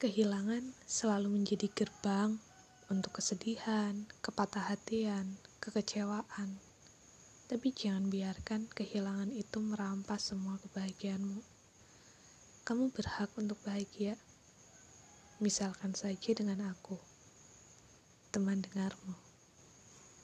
Kehilangan selalu menjadi gerbang untuk kesedihan, kepatah hatian, kekecewaan. Tapi jangan biarkan kehilangan itu merampas semua kebahagiaanmu. Kamu berhak untuk bahagia. Misalkan saja dengan aku, teman dengarmu.